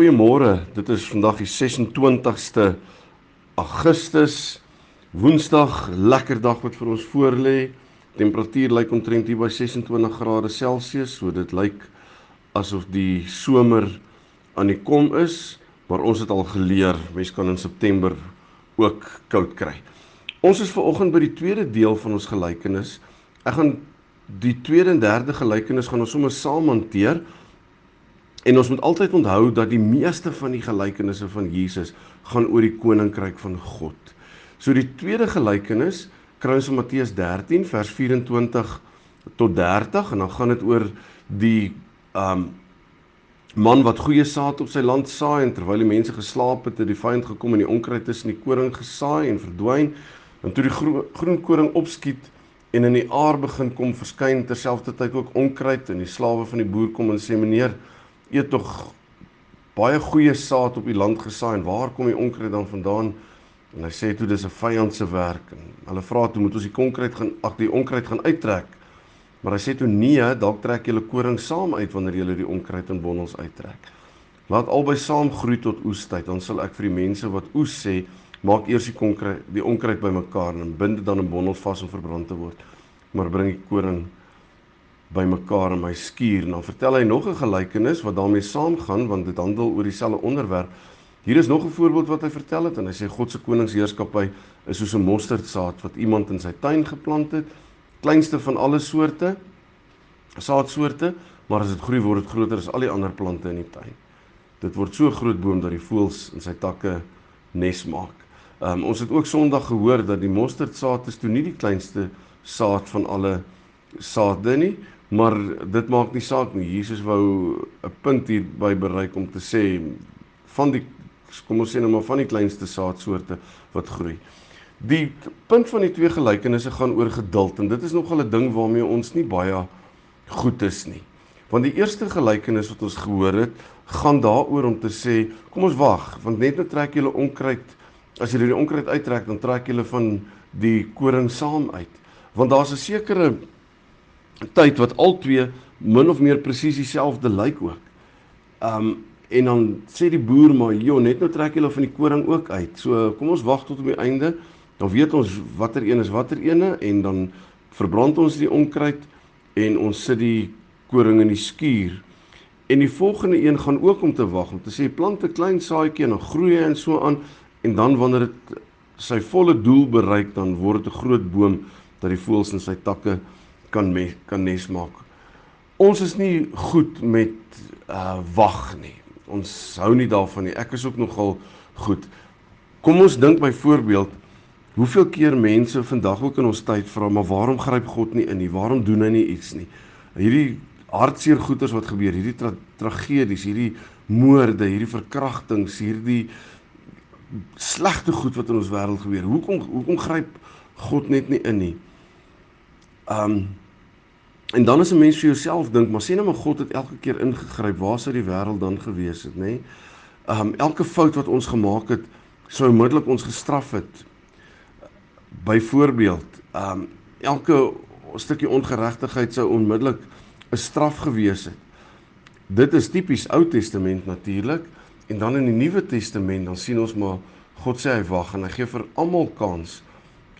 Goeiemôre. Dit is vandag die 26ste Augustus. Woensdag, lekker dag wat vir ons voorlê. Temperatuur lyk omtrent hier by 26 grade Celsius, so dit lyk asof die somer aan die kom is, maar ons het al geleer, mens kan in September ook koud kry. Ons is ver oggend by die tweede deel van ons gelykenis. Ek gaan die tweede en derde gelykenis gaan ons sommer saam hanteer. En ons moet altyd onthou dat die meeste van die gelykenisse van Jesus gaan oor die koninkryk van God. So die tweede gelykenis kry ons in Matteus 13 vers 24 tot 30 en dan gaan dit oor die um man wat goeie saad op sy land saai en terwyl die mense geslaap het, het die vyand gekom en die onkruid tussen die koring gesaai en verdwyn. En toe die gro groen koring opskiet en in die aar begin kom verskyn terselfdertyd ook onkruid en die slawe van die boer kom en sê meneer eet tog baie goeie saad op die land gesaai en waar kom die onkruid dan vandaan? En hy sê toe dis 'n vyand se werk en hulle vra toe moet ons die konkreet gaan ag die onkruid gaan uittrek. Maar hy sê toe nee, dalk trek julle koring saam uit wanneer julle die onkruid in bondels uittrek. Laat albei saam groei tot oestyd, dan sal ek vir die mense wat oes sê, maak eers die konkreet die onkruid bymekaar en bind dit dan in bondels vas om verbrand te word. Maar bring die koring bymekaar in my skuur en dan vertel hy nog 'n gelykenis wat daarmee saamgaan want dit handel oor dieselfde onderwerp. Hier is nog 'n voorbeeld wat hy vertel het en hy sê God se koningsheerskappy is soos 'n mosterdsaad wat iemand in sy tuin geplant het, kleinste van alle soorte saadsoorte, maar as dit groei word dit groter as al die ander plante in die tuin. Dit word so groot boom dat die voëls in sy takke nes maak. Um, ons het ook Sondag gehoor dat die mosterdsaad is toe nie die kleinste saad van alle saade nie, Maar dit maak nie saak nie. Jesus wou 'n punt hier by bereik om te sê van die kom ons sê nou maar van die kleinste saadsoorte wat groei. Die punt van die twee gelykenisse gaan oor geduld en dit is nogal 'n ding waarmee ons nie baie goed is nie. Want die eerste gelykenis wat ons gehoor het, gaan daaroor om te sê, kom ons wag, want net nou trek julle onkruid, as julle die onkruid uittrek, dan trek julle van die koring saam uit. Want daar's 'n sekere tyd wat albei min of meer presies dieselfde lyk ook. Um en dan sê die boer maar, "Jo, net nou trek hulle van die koring ook uit. So kom ons wag tot op die einde. Dan weet ons watter een is watter ene en dan verbrand ons die onkruid en ons sit die koring in die skuur. En die volgende een gaan ook om te wag om te sê plant 'n klein saadjie en dan groei hy en so aan en dan wanneer dit sy volle doel bereik dan word dit 'n groot boom dat die voëls in sy takke kan me, kan nes maak. Ons is nie goed met uh wag nie. Ons hou nie daarvan nie. Ek is ook nogal goed. Kom ons dink byvoorbeeld hoeveel keer mense vandag ook in ons tyd vra maar waarom gryp God nie in nie? Waarom doen hy nie iets nie? Hierdie hartseer goeters wat gebeur, hierdie tra tragedies, hierdie moorde, hierdie verkrachtings, hierdie slegte goed wat in ons wêreld gebeur. Hoekom hoekom gryp God net nie in nie? Um en dan as 'n mens vir jouself dink, maar sien nou maar God het elke keer ingegryp, waar sou die wêreld dan gewees het, nê? Nee? Um elke fout wat ons gemaak het, sou onmiddellik ons gestraf het. Byvoorbeeld, um elke stukkie ongeregtigheid sou onmiddellik 'n straf gewees het. Dit is tipies Ou Testament natuurlik en dan in die Nuwe Testament dan sien ons maar God sê hy wag en hy gee vir almal kans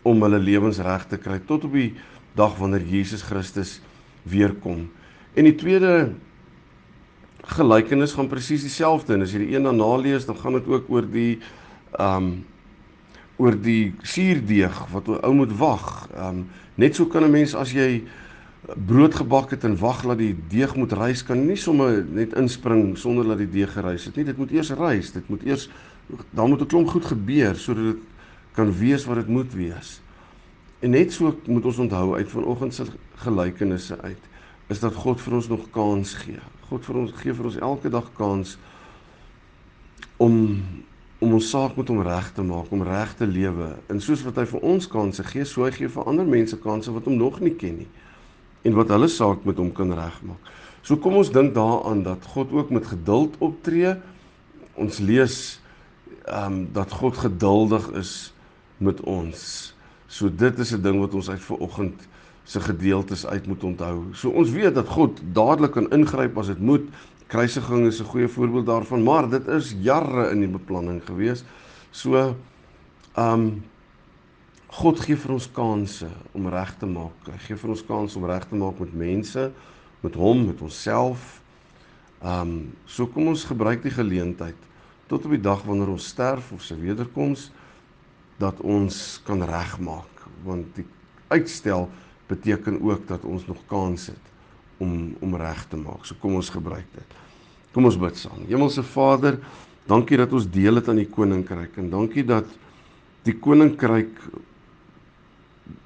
om hulle lewens reg te kry tot op die dag wanneer Jesus Christus weer kom. En die tweede gelykenis gaan presies dieselfde en as jy die een dan nalees, dan gaan dit ook oor die ehm um, oor die suurdeeg wat ou moet wag. Ehm um, net so kan 'n mens as jy brood gebak het en wag dat die deeg moet rys, kan nie sommer net inspring sonder dat die deeg gerys het nie. Dit moet eers rys. Dit moet eers dan moet 'n klomp goed gebeur sodat dit kan wees wat dit moet wees. En net so moet ons onthou uit vanoggend se gelykenisse uit is dat God vir ons nog kans gee. God vir ons gee vir ons elke dag kans om om ons saak met hom reg te maak, om reg te lewe. En soos wat hy vir ons kansse gee, so hy gee vir ander mense kansse wat hom nog nie ken nie en wat hulle saak met hom kan regmaak. So kom ons dink daaraan dat God ook met geduld optree. Ons lees ehm um, dat God geduldig is met ons. So dit is 'n ding wat ons uit vanoggend se gedeeltes uit moet onthou. So ons weet dat God dadelik kan ingryp as dit moet. Kruisiging is 'n goeie voorbeeld daarvan, maar dit is jare in die beplanning gewees. So ehm um, God gee vir ons kansse om reg te maak. Hy gee vir ons kans om reg te maak met mense, met hom, met onsself. Ehm um, so kom ons gebruik die geleentheid tot op die dag wanneer ons sterf of sy wederkoms dat ons kan regmaak want die uitstel beteken ook dat ons nog kans het om om reg te maak. So kom ons gebruik dit. Kom ons bid saam. Hemelse Vader, dankie dat ons deel het aan die koninkryk en dankie dat die koninkryk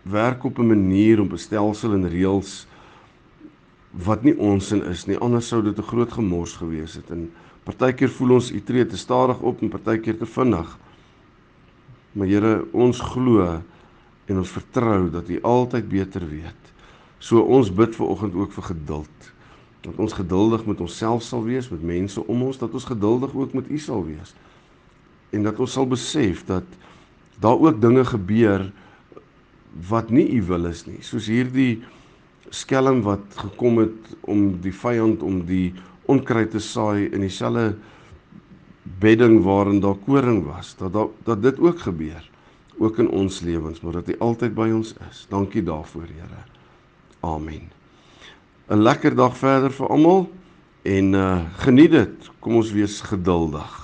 werk op 'n manier op 'n stelsel en reëls wat nie ons in is nie. Anders sou dit 'n groot gemors gewees het. En partykeer voel ons u tree te stadig op en partykeer te vinnig. Maar Here, ons glo en ons vertrou dat u altyd beter weet. So ons bid ver oggend ook vir geduld. Dat ons geduldig met onsself sal wees, met mense om ons, dat ons geduldig ook met u sal wees. En dat ons sal besef dat daar ook dinge gebeur wat nie u wil is nie. Soos hierdie skelm wat gekom het om die vyand om die onkruid te saai in dieselfde bedding waarin daar koring was. Dat dat, dat dit ook gebeur ook in ons lewens, maar dat hy altyd by ons is. Dankie daarvoor, Here. Amen. 'n Lekker dag verder vir almal en uh geniet dit. Kom ons wees geduldig.